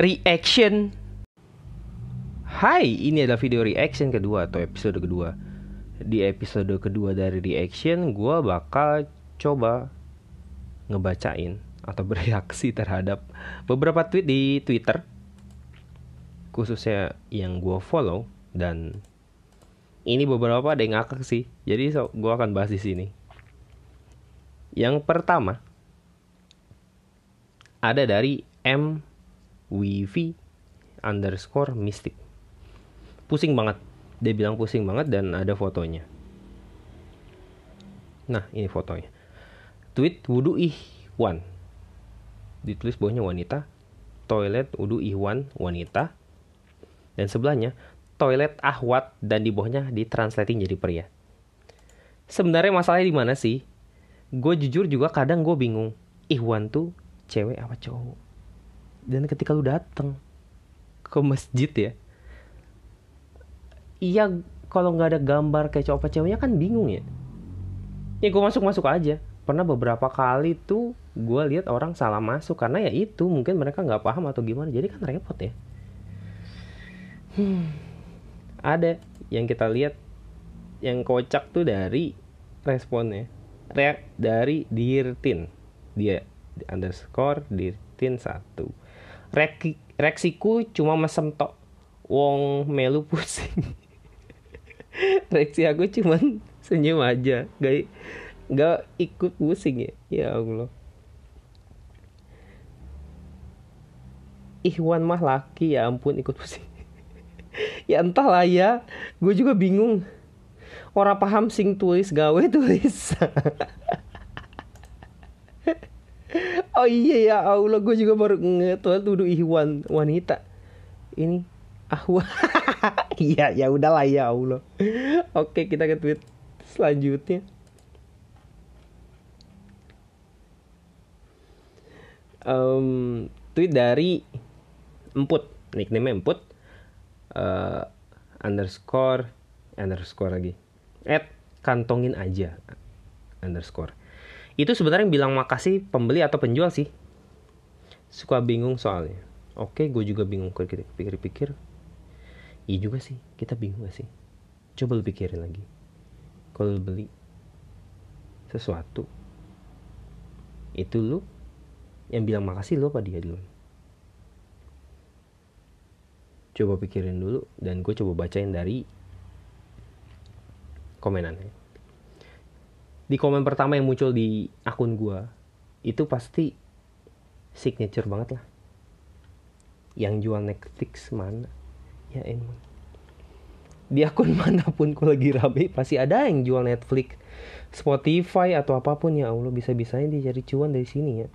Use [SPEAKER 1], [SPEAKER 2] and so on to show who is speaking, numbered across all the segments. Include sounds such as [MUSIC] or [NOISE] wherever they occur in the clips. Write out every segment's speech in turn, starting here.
[SPEAKER 1] reaction. Hai, ini adalah video reaction kedua atau episode kedua. Di episode kedua dari reaction, gue bakal coba ngebacain atau [LAUGHS] bereaksi terhadap beberapa tweet di Twitter, khususnya yang gue follow dan ini beberapa ada yang ngakak sih. Jadi so, gue akan bahas di sini. Yang pertama ada dari M WV underscore Mystic. Pusing banget. Dia bilang pusing banget dan ada fotonya. Nah, ini fotonya. Tweet wudhu ihwan. Ditulis bawahnya wanita. Toilet wudhu ihwan wanita. Dan sebelahnya toilet ahwat dan di bawahnya ditranslating jadi pria. Sebenarnya masalahnya di mana sih? Gue jujur juga kadang gue bingung. Ihwan tuh cewek apa cowok? Dan ketika lu dateng ke masjid ya, iya kalau nggak ada gambar kayak cowok ceweknya kan bingung ya. Ya gue masuk masuk aja. Pernah beberapa kali tuh gue lihat orang salah masuk karena ya itu mungkin mereka nggak paham atau gimana. Jadi kan repot ya. Hmm ada yang kita lihat yang kocak tuh dari responnya reak dari dirtin dia underscore dirtin satu Rek, reksiku cuma mesem tok. Wong melu pusing. [LAUGHS] Reaksi aku cuman senyum aja. Gak gak ikut pusing ya. Ya allah. Ihwan mah laki ya ampun ikut pusing. [LAUGHS] Ya entahlah ya. Gue juga bingung. Orang paham sing tulis gawe tulis [LAUGHS] oh iya ya Allah gue juga baru ngetuh tuduh Iwan wanita. Ini ahwa [LAUGHS] iya ya udahlah ya Allah. Oke kita ke tweet selanjutnya. Um, tweet dari Emput. Nickname Emput. Uh, underscore underscore lagi. At kantongin aja underscore itu sebenarnya bilang makasih pembeli atau penjual sih. Suka bingung soalnya. Oke gue juga bingung pikir-pikir iya juga sih kita bingung gak sih? Coba lu pikirin lagi. Kalau beli sesuatu itu lu yang bilang makasih lu apa dia dulu? Coba pikirin dulu dan gue coba bacain dari komenannya di komen pertama yang muncul di akun gue itu pasti signature banget lah. Yang jual Netflix mana? Ya emang di akun [LAUGHS] mana pun kalau lagi rame pasti ada yang jual Netflix Spotify atau apa pun. Ya Allah bisa-bisanya dia cari cuan dari sini ya.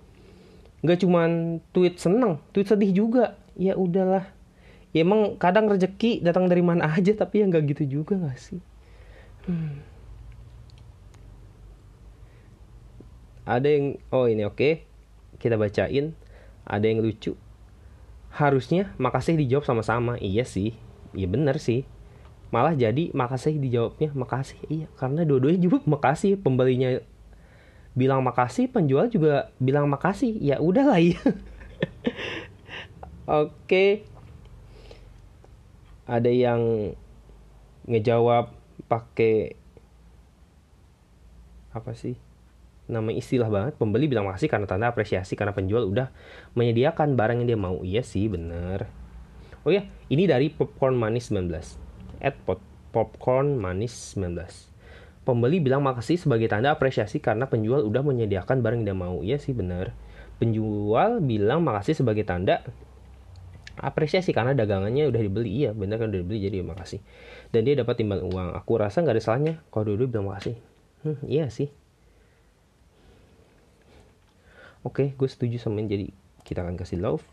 [SPEAKER 1] Nggak cuman tweet seneng tweet sedih juga. Ya udahlah. Ya emang kadang rezeki datang dari mana aja tapi ya nggak gitu juga nggak sih? Hmm. Ada yang oh ini oke okay. kita bacain. Ada yang lucu. Harusnya makasih dijawab sama-sama. Iya sih. Iya bener sih. Malah jadi makasih dijawabnya makasih. Iya karena dua-duanya juga makasih. Pembelinya bilang makasih penjual juga bilang makasih. Ya udahlah ya [LAUGHS] oke. Ada yang ngejawab pakai apa sih nama istilah banget. Pembeli bilang makasih karena tanda apresiasi karena penjual udah menyediakan barang yang dia mau. Iya sih bener. Oh ya ini dari popcorn manis 19 at pop popcorn manis 19 pembeli bilang makasih sebagai tanda apresiasi karena penjual udah menyediakan barang yang dia mau. Iya sih bener. Penjual bilang makasih sebagai tanda apresiasi karena dagangannya udah dibeli. Iya bener kan udah dibeli jadi makasih. Dan dia dapat timbal uang. Aku rasa nggak ada salahnya. Kalau dulu bilang makasih. Hmm, iya sih oke gue setuju sama ini jadi kita akan kasih love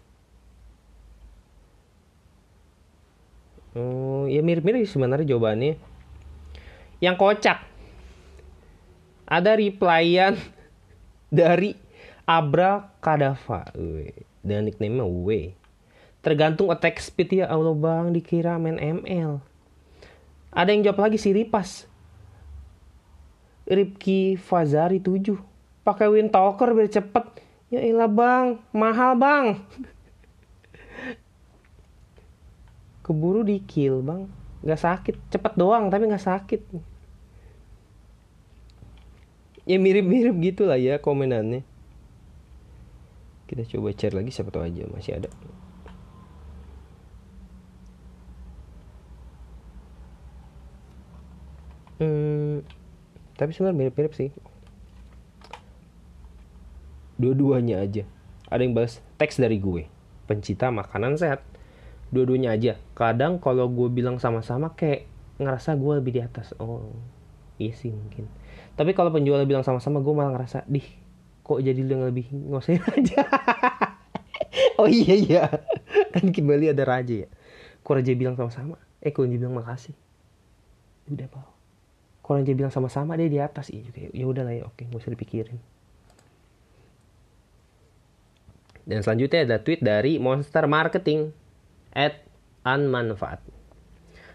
[SPEAKER 1] oh ya mirip-mirip sebenarnya jawabannya yang kocak ada replyan [LAUGHS] dari Abra Kadava dan nickname-nya W Tergantung attack speed ya Allah bang dikira main ML. Ada yang jawab lagi si Ripas. Ripki Fazari 7. Pakai Wind Talker biar cepet. Ya ilah bang, mahal bang. keburu di kill bang. Nggak sakit. Cepet doang tapi nggak sakit. Ya mirip-mirip gitulah ya komenannya. Kita coba cari lagi siapa tahu aja masih ada. Hmm, tapi sebenarnya mirip-mirip sih dua-duanya aja. Ada yang balas teks dari gue. Pencipta makanan sehat. Dua-duanya aja. Kadang kalau gue bilang sama-sama kayak ngerasa gue lebih di atas. Oh iya sih mungkin. Tapi kalau penjual bilang sama-sama gue malah ngerasa dih kok jadi lu yang lebih ngosain [LAUGHS] aja? Oh iya iya. Kan kembali ada raja ya. Kok raja bilang sama-sama? Eh kok dia bilang makasih? Udah pak. Kalau raja bilang sama-sama dia di atas. Iya juga ya. Udah lah ya oke gak usah dipikirin dan selanjutnya ada tweet dari Monster Marketing at unmanfaat.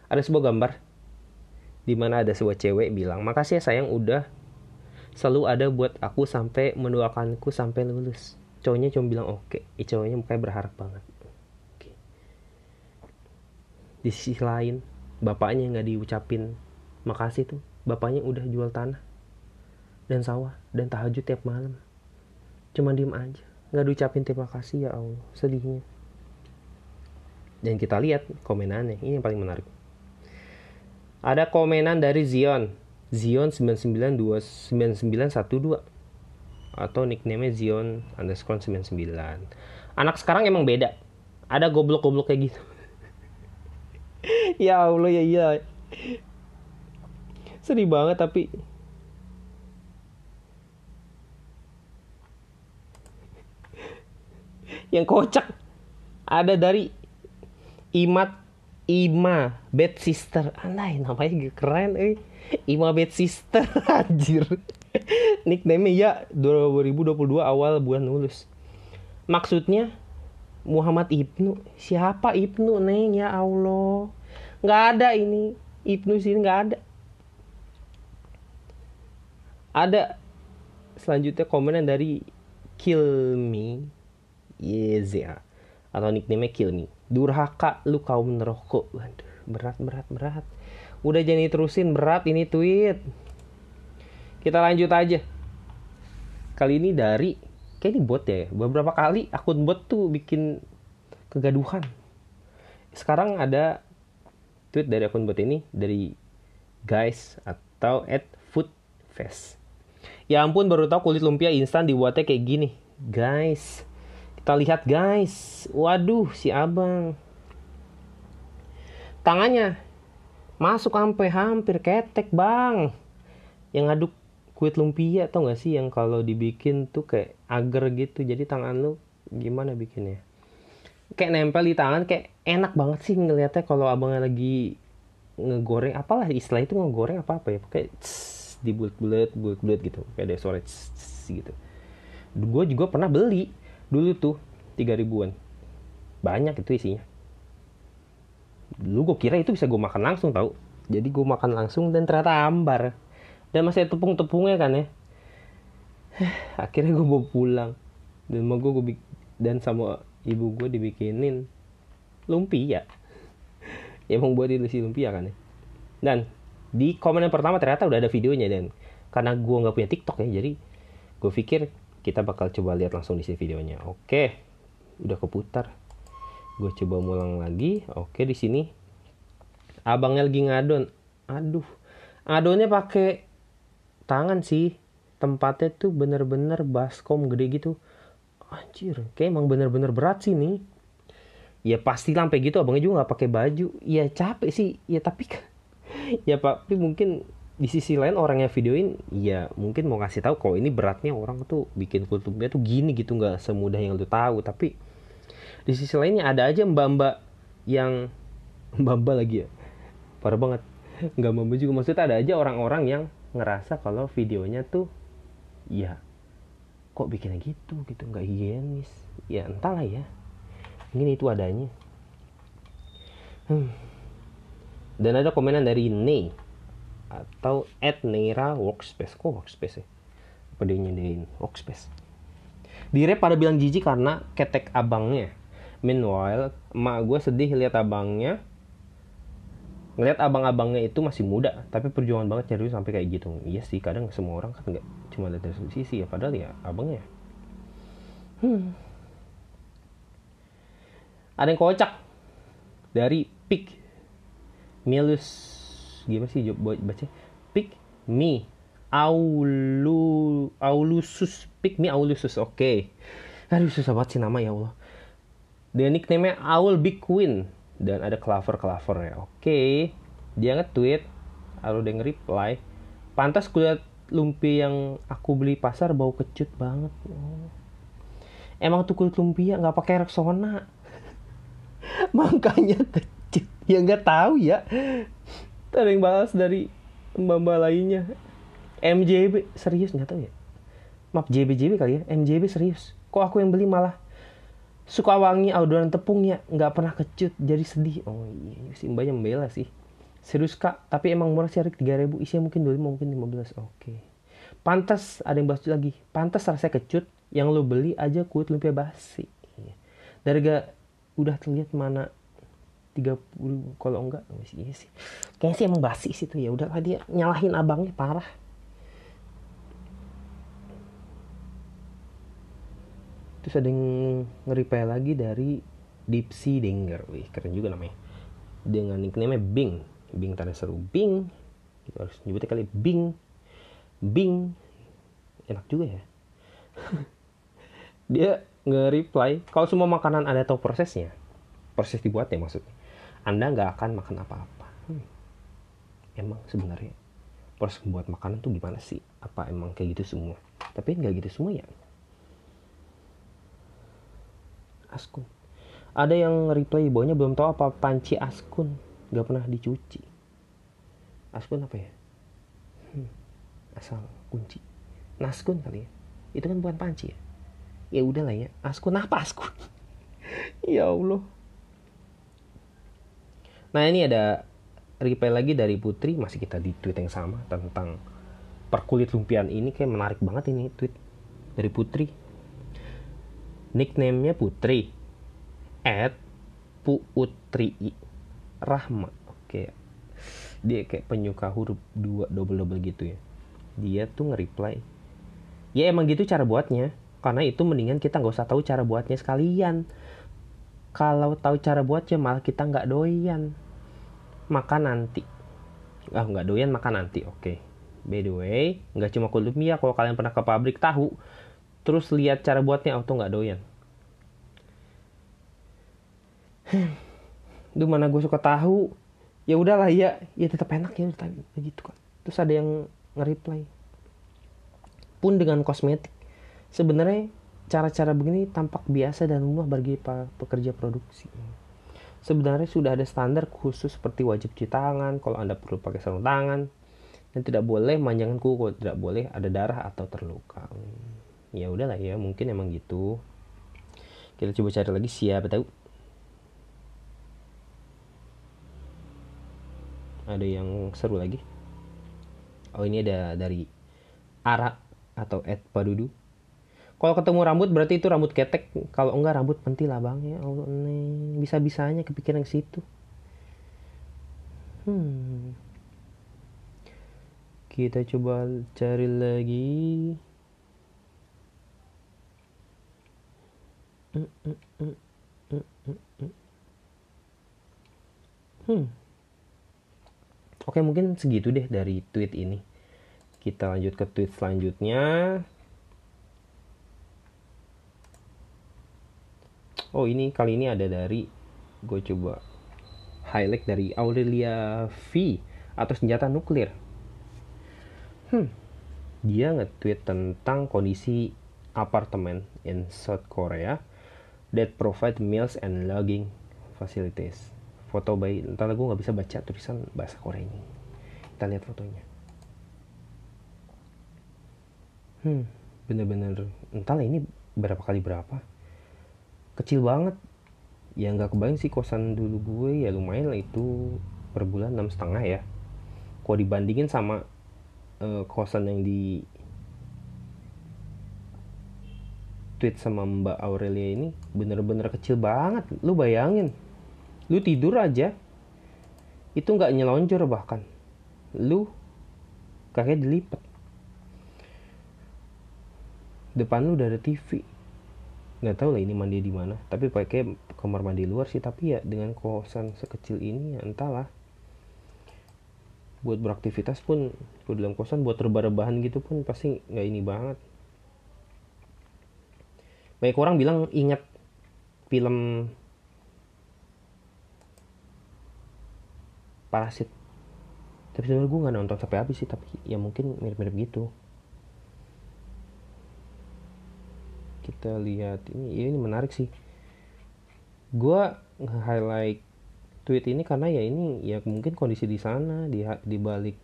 [SPEAKER 1] Ada sebuah gambar di mana ada sebuah cewek bilang, "Makasih ya sayang udah selalu ada buat aku sampai mendoakanku sampai lulus." Cowoknya cuma bilang oke, okay. cowoknya mukanya berharap banget. Okay. Di sisi lain, bapaknya nggak diucapin makasih tuh. Bapaknya udah jual tanah dan sawah dan tahajud tiap malam. Cuma diem aja nggak diucapin terima kasih ya Allah. Sedihnya. Dan kita lihat komenannya. Ini yang paling menarik. Ada komenan dari Zion. Zion 992912 atau nickname Zion underscore 99 anak sekarang emang beda. Ada goblok-goblok kayak gitu. [LAUGHS] Ya Allah ya iya. Sedih banget tapi yang kocak. Ada dari Imat Ima Bad Sister. Aneh namanya keren eh. Ima Bad Sister [LAUGHS] anjir. Nickname ya 2022 awal bulan lulus maksudnya Muhammad Ibnu. Siapa Ibnu neng? Ya Allah. Nggak ada ini. Ibnu sih nggak ada. Ada. Selanjutnya komenan dari Kill Me Yezea atau nickname Kill Me. Durhaka lu kaum. Waduh, berat berat berat. Udah jadi terusin berat ini tweet. Kita lanjut aja. Kali ini dari kayak ini bot ya. Beberapa kali akun bot tuh bikin kegaduhan. Sekarang ada tweet dari akun bot ini dari guys atau at foodfest. Ya ampun baru tahu kulit lumpia instan dibuatnya kayak gini. Guys, kita lihat guys. Waduh, si abang. Tangannya masuk sampai hampir ketek bang. Yang aduk kulit lumpia tau gak sih yang kalau dibikin tuh kayak agar gitu. Jadi tangan lu gimana bikinnya? Kayak nempel di tangan kayak enak banget sih ngeliatnya kalau abangnya lagi ngegoreng apalah istilah itu ngegoreng apa apa ya kayak di bulat-bulat bulat-bulat gitu kayak ada suara gitu gue juga pernah beli dulu tuh tiga ribuan. Banyak itu isinya. Dulu gue kira itu bisa gue makan langsung tau. Jadi gue makan langsung dan ternyata ambar. Dan masih tepung-tepungnya kan ya. [SIGHS] Akhirnya gue bawa pulang. Dan mau gue, dan sama ibu gue dibikinin lumpia. Ya [LAUGHS] emang buat ilusi lumpia kan ya. Dan di komen yang pertama ternyata udah ada videonya dan. Karena gue nggak punya tiktok ya. Jadi gue pikir kita bakal coba lihat langsung di sini videonya. Oke udah keputar. Gue coba ngulang lagi. Oke di sini. Abangnya lagi ngadon. Aduh ngadonnya pakai tangan sih. Tempatnya tuh bener-bener baskom gede gitu. Anjir kayak emang bener-bener berat sih nih. Ya pasti sampai gitu abangnya juga nggak pakai baju. Ya capek sih. Ya tapi [LAUGHS] ya tapi mungkin di sisi lain orang yang videoin ya mungkin mau kasih tahu kalau ini beratnya orang tuh bikin kultumnya tuh gini gitu nggak semudah yang lu tahu. Tapi di sisi lainnya ada aja mbak-mbak yang [LAUGHS] mbak-mbak lagi ya parah banget. Nggak mbak juga maksudnya ada aja orang-orang yang ngerasa kalau videonya tuh ya kok bikinnya gitu gitu nggak higienis. Ya entahlah ya ini itu adanya. Hmm. dan ada komenan dari Ney atau at Neira Workspace. Kok Workspace ya? Apa dia nyediain Workspace? Di rap pada bilang jijik karena ketek abangnya. Meanwhile emak gue sedih lihat abangnya. Ngeliat abang-abangnya itu masih muda tapi perjuangan banget duit sampai kayak gitu. Iya sih kadang semua orang kan nggak cuma lihat dari sisi ya padahal ya abangnya. Hmm. ada yang kocak dari pick. Milus gimana sih buat baca pick me aulu aulusus pick me aulusus oke okay. aduh susah banget sih nama ya Allah dia nickname-nya Owl Big Queen dan ada Clover Clover ya. Oke, dia nge-tweet, lalu dia nge-reply, pantas kulihat lumpia yang aku beli pasar bau kecut banget. Emang tuh kulit lumpia nggak pakai Rexona, [LAUGHS] makanya kecut. Ya nggak tahu ya. Ada yang balas dari mbak-mbak lainnya. MJB serius nggak tahu ya. Maaf JBJB kali ya. MJB serius. Kok aku yang beli malah suka wangi adonan tepung ya nggak pernah kecut jadi sedih oh iya si mbaknya membela sih serius kak tapi emang murah sih tiga ribu isinya mungkin 25 mungkin 15 oke okay. pantas ada yang bahas lagi pantas rasanya kecut yang lo beli aja kulit lumpia basi iya. dari gak udah terlihat mana 30 kalau enggak oh, iya sih. Kayaknya sih emang basi sih tuh ya udah dia nyalahin abangnya parah. Terus ada yang nge-reply lagi dari Dipsy Denger. Wih keren juga namanya. Dengan nickname Bing. Bing tanda seru. Bing. Kita harus nyebutnya kali Bing. Bing. Enak juga ya. [LAUGHS] Dia nge-reply kalau semua makanan ada tahu prosesnya proses dibuatnya maksudnya anda nggak akan makan apa-apa. Hmm. emang sebenarnya proses membuat makanan tuh gimana sih? Apa emang kayak gitu semua? Tapi nggak gitu semua ya. Askun. Ada yang reply bawahnya belum tahu apa panci askun. Nggak pernah dicuci. Askun apa ya? Hmm, asal kunci. Naskun kali ya? Itu kan bukan panci ya? Ya udahlah ya. Askun apa askun? [LAUGHS] Ya allah nah ini ada reply lagi dari Putri masih kita di tweet yang sama tentang perkulit lumpian ini kayak menarik banget ini tweet dari Putri. Nickname-nya Putri at Puutri Rahma. Oke dia kayak penyuka huruf dua double double gitu ya. Dia tuh nge-reply ya emang gitu cara buatnya karena itu mendingan kita nggak usah tahu cara buatnya sekalian kalau tahu cara buatnya malah kita nggak doyan. Makan nanti. Ah nggak doyan makan nanti. Oke. By the way nggak cuma kulumia kalau kalian pernah ke pabrik tahu. Terus lihat cara buatnya auto nggak doyan. Duh mana gue suka tahu. Ya udahlah ya ya tetap enak ya begitu kan. Terus ada yang nge-reply. Pun dengan kosmetik. Sebenarnya cara-cara begini tampak biasa dan umum bagi para pekerja produksi. Sebenarnya sudah ada standar khusus seperti wajib cuci tangan kalau anda perlu pakai sarung tangan. Dan tidak boleh manjangan kuku tidak boleh ada darah atau terluka. Ya udahlah ya mungkin emang gitu. Kita coba cari lagi siapa tahu. Ada yang seru lagi? Oh ini ada dari Ara atau Ed Padudu kalau ketemu rambut berarti itu rambut ketek kalau enggak rambut pentil abang ya Allah nih bisa bisanya kepikiran ke situ hmm kita coba cari lagi Hmm. Oke mungkin segitu deh dari tweet ini. Kita lanjut ke tweet selanjutnya. Oh ini kali ini ada dari gue coba highlight dari Aurelia V atau senjata nuklir. Hmm, dia nge-tweet tentang kondisi apartemen in South Korea that provide meals and logging facilities. Foto bayi, entah gue nggak bisa baca tulisan bahasa Korea ini. Kita lihat fotonya. Hmm, bener-bener entahlah ini berapa kali berapa. Kecil banget. Ya nggak kebayang sih kosan dulu gue ya lumayan lah itu per bulan enam setengah ya. Kalau dibandingin sama uh, kosan yang di tweet sama Mbak Aurelia ini bener-bener kecil banget. Lu bayangin, lu tidur aja itu nggak nyelonjor bahkan lu kakek dilipat depan lu udah ada TV nggak tahu lah ini mandi di mana. Tapi pakai kamar mandi luar sih. Tapi ya dengan kosan sekecil ini ya entahlah. Buat beraktivitas pun gue dalam kosan buat rebah-rebahan gitu pun pasti nggak ini banget. Banyak orang bilang ingat film Parasit. Tapi sebenarnya gue nggak nonton sampai habis sih. Tapi ya mungkin mirip-mirip gitu kita lihat. Ini ini menarik sih. Gue nge-highlight tweet ini karena ya ini ya mungkin kondisi di sana di di balik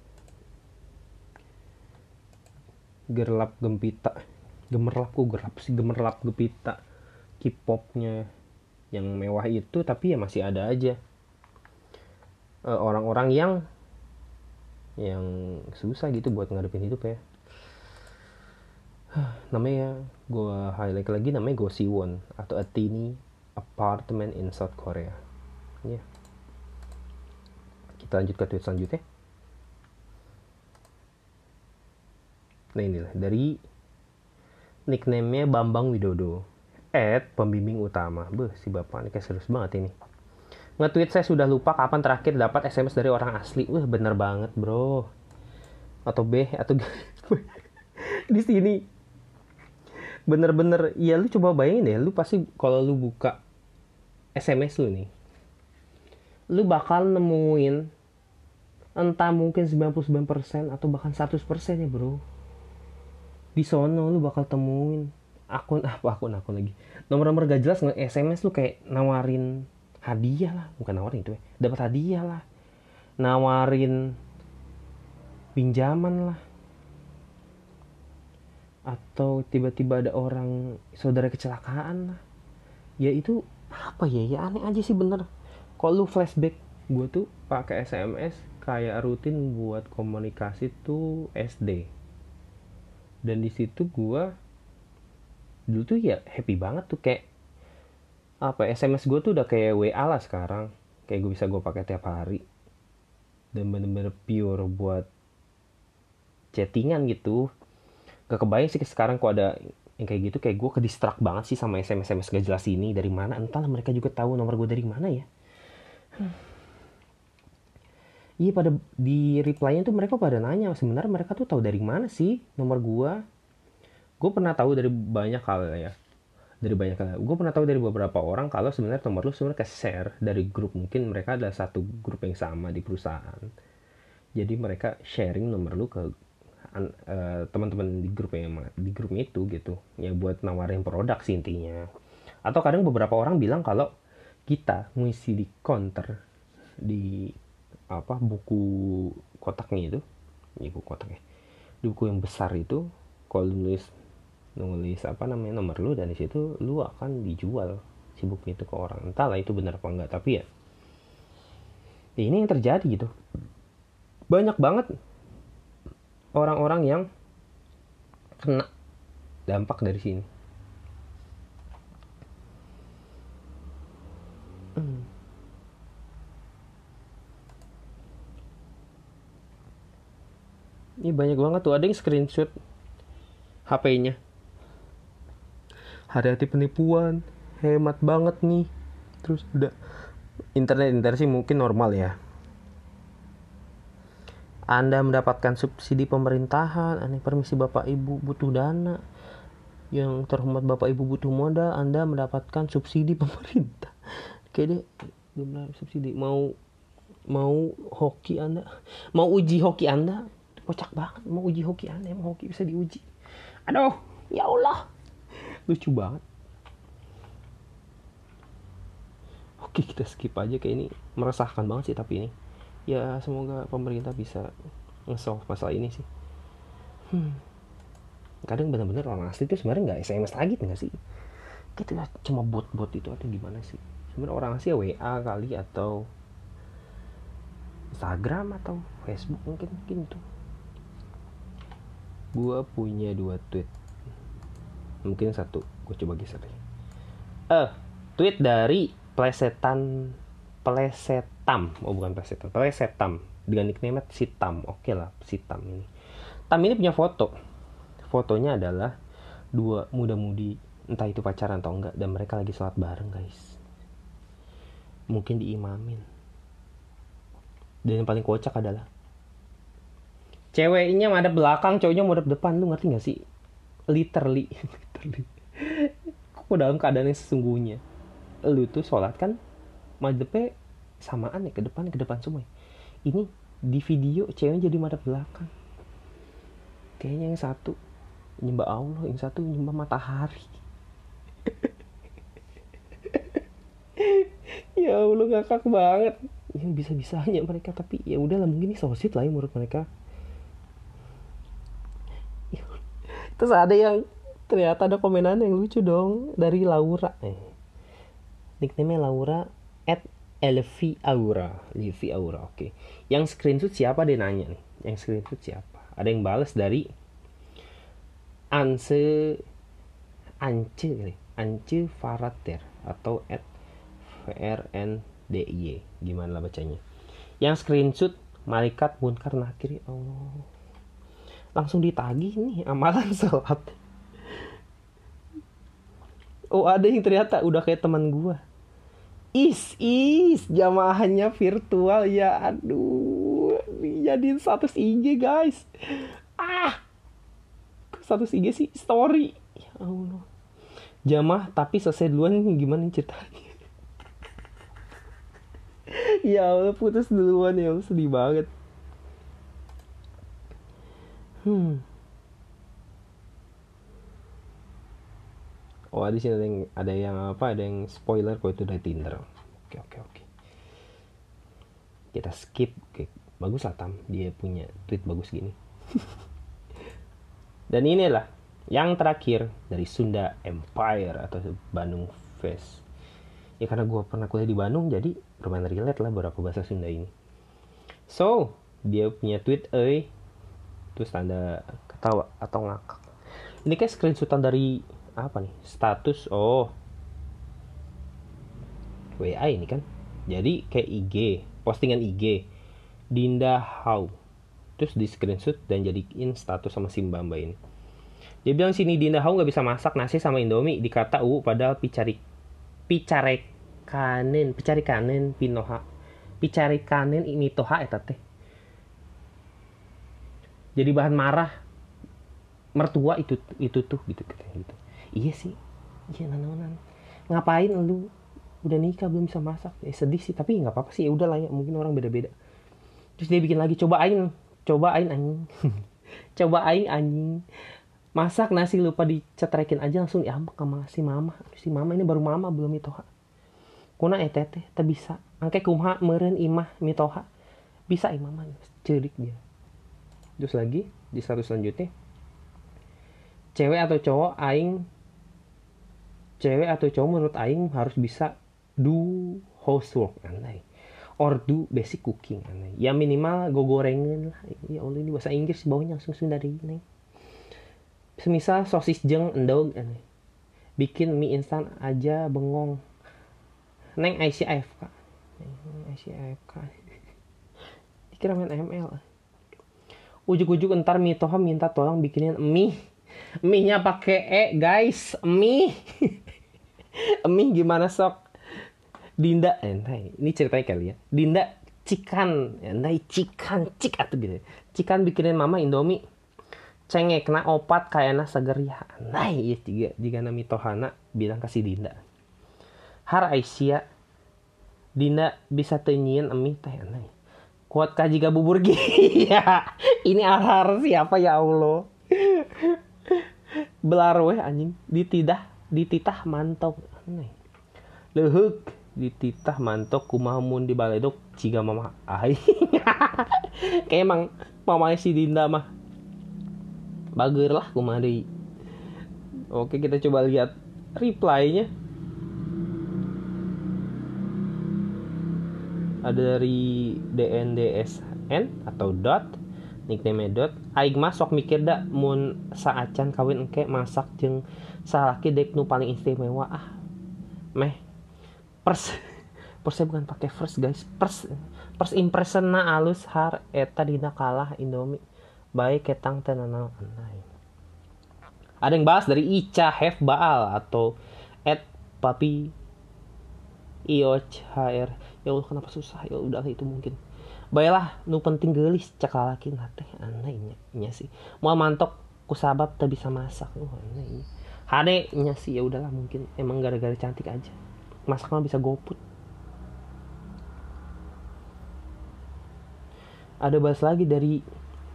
[SPEAKER 1] gerlap gempita. Gemerlap kok gerlap sih? Gemerlap gempita K-popnya yang mewah itu tapi ya masih ada aja. Eh, orang-orang uh, yang yang susah gitu buat ngadepin hidup ya. [SIGHS] Namanya gue highlight lagi namanya Go Siwon atau a teeny apartment in South Korea. Ya. Kita lanjut ke tweet selanjutnya. Nah inilah dari nickname-nya Bambang Widodo at pembimbing utama. Beuh, si bapak ini kayak serius banget ini. Nge-tweet saya sudah lupa kapan terakhir dapat SMS dari orang asli. Wah bener banget bro. Atau B atau [LAUGHS] di sini bener-bener ya lu coba bayangin ya lu pasti kalau lu buka SMS lu nih lu bakal nemuin entah mungkin 99% atau bahkan 100% ya bro. Di sono lu bakal temuin akun [LAUGHS] apa akun akun lagi. Nomor-nomor gak jelas nge SMS lu kayak nawarin hadiah lah. Bukan nawarin itu ya dapat hadiah lah. Nawarin pinjaman lah atau tiba-tiba ada orang saudara kecelakaan ya itu apa ya? Ya aneh aja sih bener. Kalau lu flashback? Gue tuh pakai SMS kayak rutin buat komunikasi tuh SD dan di situ gue dulu tuh ya happy banget tuh. Kayak apa SMS gue tuh udah kayak WA lah sekarang. Kayak gue bisa gue pakai tiap hari. Dan bener-bener pure buat chattingan gitu gak kebayang sih sekarang kok ada yang kayak gitu. Kayak gue ke distract banget sih sama SMS SMS gak jelas ini. Dari mana? Entahlah mereka juga tahu nomor gue dari mana ya. Hmm. iya pada di reply-nya tuh mereka pada nanya sebenarnya mereka tuh tahu dari mana sih nomor gue gue pernah tahu dari banyak hal ya. Dari banyak hal. Gue pernah tahu dari beberapa orang kalau sebenarnya nomor lu sebenarnya ke share dari grup. Mungkin mereka adalah satu grup yang sama di perusahaan. Jadi mereka sharing nomor lu ke uh, teman-teman di grup yang di grup itu gitu ya buat nawarin produk sih intinya. Atau kadang beberapa orang bilang kalau kita ngisi di counter di apa buku kotaknya itu ya buku kotaknya di buku yang besar itu kalau nulis nulis apa namanya nomor lu dan di situ lu akan dijual si buku itu ke orang. Entahlah itu benar apa enggak tapi ya ini yang terjadi gitu. Banyak banget orang-orang yang kena dampak dari sini. Ini banyak banget tuh, ada yang screenshot HP-nya. Hati-hati penipuan, hemat banget nih. Terus udah internet internet sih mungkin normal ya anda mendapatkan subsidi pemerintahan, aneh permisi Bapak Ibu butuh dana. Yang terhormat Bapak Ibu butuh modal, Anda mendapatkan subsidi [LAUGHS] pemerintah. Oke deh, belum subsidi. Mau mau hoki Anda, mau uji hoki Anda, kocak banget. Mau uji hoki Anda, mau hoki bisa diuji. Aduh, ya Allah, lucu banget. Oke, kita skip aja kayak ini meresahkan banget sih tapi ini ya semoga pemerintah bisa nge-solve masalah ini sih. Hmm. kadang benar-benar orang asli itu sebenarnya nggak SMS lagi nggak sih? Kita cuma bot-bot itu atau gimana sih? Sebenarnya orang asli ya WA kali atau Instagram atau Facebook mungkin mungkin itu. Gue punya dua tweet. Mungkin satu gue coba geser deh. Eh uh, tweet dari plesetan Plesetam. Oh bukan Plesetam. Plesetam. Dengan nickname si Tam oke lah si Tam ini. Tam ini punya foto. Fotonya adalah dua muda-mudi entah itu pacaran atau enggak dan mereka lagi sholat bareng guys. Mungkin diimamin. Dan yang paling kocak adalah ceweknya ada belakang cowoknya ada depan. Lu ngerti gak sih? Literally [LAUGHS] literally. Kok dalam keadaan yang sesungguhnya? Lu tuh sholat kan madepnya samaan ya ke depan ke depan semua ya. ini di video ceweknya jadi madep belakang. Kayaknya yang satu nyembah Allah yang satu nyembah matahari. [LAUGHS] Ya Allah ngakak banget. Yang bisa bisanya mereka tapi ya udahlah mungkin ini sosit lah ya menurut mereka. [LAUGHS] Terus ada yang ternyata ada komenan yang lucu dong dari Laura. Eh nickname Laura at Elvi Aura. Elvi Aura oke. Okay. yang screenshot siapa? Dia nanya nih. Yang screenshot siapa? Ada yang balas dari Anse Ance kali. Ance Farater atau at VRNDY gimana lah bacanya? Yang screenshot malaikat munkar nakir ya Allah. Langsung ditagih nih amalan [LAUGHS] sholat. Oh ada yang ternyata udah kayak teman gua is is. Jamaahnya virtual ya. Aduh. Jadi status IG guys. Ah. Status IG sih? Story. Ya Allah. Jamaah tapi selesai duluan gimana ceritanya? [LAUGHS] Ya Allah putus duluan ya sedih banget. Hmm oh di sini ada yang ada yang apa ada yang spoiler kok itu dari Tinder. Oke oke oke. Kita skip. Oke bagus lah tam. Dia punya tweet bagus gini. [LAUGHS] Dan inilah yang terakhir dari Sunda Empire atau Bandung Fest. Ya karena gue pernah kuliah di Bandung jadi lumayan relate lah beberapa bahasa Sunda ini. So dia punya tweet eh terus tanda ketawa atau ngakak. Ini kayak screenshotan dari apa nih? Status oh. WA ini kan? Jadi kayak IG postingan IG Dinda How terus di screenshot dan jadiin status sama si mbak mbak ini. Dia bilang sini Dinda How nggak bisa masak nasi sama Indomie dikata u padahal picari picare kanen picari kanen pinoha picari kanen ini toha eta teh. Jadi bahan marah mertua itu itu tuh gitu gitu iya sih. Iya nananan ngapain lu udah nikah belum bisa masak? Eh sedih sih tapi nggak apa-apa sih. Ya udah lah ya mungkin orang beda-beda. Terus dia bikin lagi cobain cobain anjing. [LAUGHS] Cobain anjing. Masak nasi lupa dicetrekin aja langsung diambek sama si mama. Si mama ini baru mama belum mitoha kuna etete tak bisa. Angke kumha meren imah mitoha bisa imama cerik dia. Terus lagi di status selanjutnya cewek atau cowok aing cewek atau cowok menurut aing harus bisa do housework aneh. Or do basic cooking aneh. Ya minimal go gorengan lah. Ya Allah ini bahasa Inggris bawahnya langsung dari ini semisal sosis jeng endog aneh. Bikin mie instan aja bengong. Neng Aisyah AFK neng AFK [LAUGHS] dikira main ML ujuk-ujuk entar mitoha minta tolong bikinin mie. Mie nya pakai e guys. Mie [LAUGHS] mie gimana sok? Dinda eh, ini ceritanya kali ya. Dinda cikan entai cikan cik atau gitu. Cikan bikinin mama indomie. Cengek kena opat kayaknya seger ya nah iya juga jika nami tohana bilang kasih Dinda. Har Aisyah Dinda bisa tenyin emi teh aneh kuat kaji jika bubur [LAUGHS] ya ini arhar siapa ya Allah? Belar weh anjing. Ditidah dititah mantok. Aneh. Lehuk dititah mantok kumamun di baledok ciga mama aing. [LAUGHS] Kayak emang mamanya si Dinda mah bager lah kumari oke kita coba lihat reply-nya. Ada dari DNDSN atau dot nickname dot aing masuk mikir dak mun saacan kawin engke masak jeng salaki dek nu paling istimewa ah. Meh pers [LAUGHS] Persnya bukan pakai first guys. First first impression na alus har eta dina kalah Indomie. Baik ketang tenanau ada yang bahas dari Ica Have Baal atau at Papi Ioch HR ya Allah kenapa susah? Ya udah itu mungkin baiklah nu penting gelis cakalakin teh anehnya nya sih. Mau mantok ku sabab tak bisa masak. Oh aneh hade nya sih ya udahlah mungkin emang gara-gara cantik aja. Masak mah bisa goput. Ada bahas lagi dari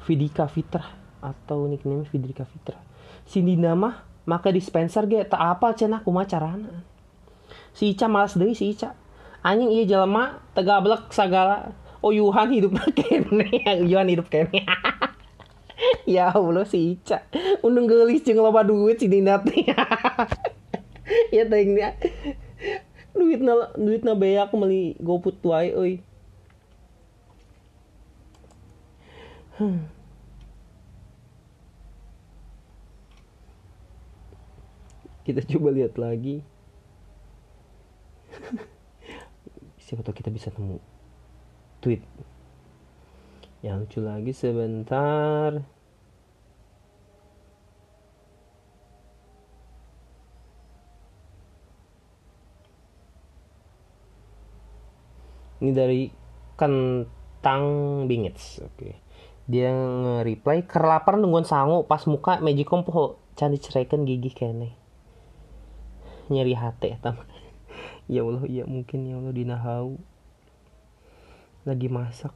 [SPEAKER 1] Vidika Fitra atau nickname Vidika Fitra Cindy nama maka dispenser ge tak apa cenah kumaha carana? Si Ica malas deui si Ica. Anjing iya jelema tegablek sagala oh Yuhan hidup [LAUGHS] kene Yuhan hidup kene [LAUGHS] ya Allah si Ica. Undung gelis jeung loba duit si Dinda [LAUGHS] ya tengnya duit na duit na beak meli goput wae euy. Hmm. kita coba lihat lagi. Siapa tahu kita bisa temu tweet. Yang lucu lagi sebentar. Ini dari kentang bingits oke. Okay. dia nge-reply kerlapar nungguan sangu pas muka magicom poho candi ceraikan gigi kene. Nyeri hati tam [LAUGHS] ya Allah ya mungkin ya Allah dinahau lagi masak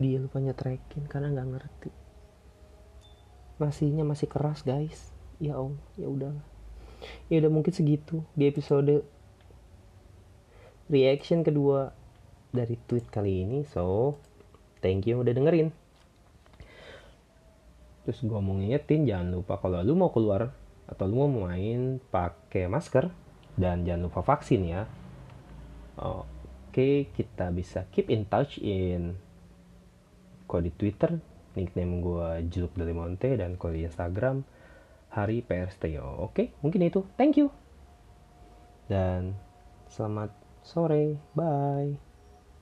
[SPEAKER 1] dia lupa nyetrekin karena nggak ngerti. Nasinya masih keras guys. Ya Allah ya udah ya udah mungkin segitu di episode reaction kedua dari tweet kali ini. So thank you udah dengerin. Terus gue mau ngingetin jangan lupa kalau lu mau keluar atau lu mau main pakai masker. Dan jangan lupa vaksin ya. Oke, kita bisa keep in touch in kalau di Twitter nickname gue Juluk Del Monte dan kalau di Instagram Hari PR Stereo. Oke, mungkin itu. Thank you. Dan selamat sore. Bye.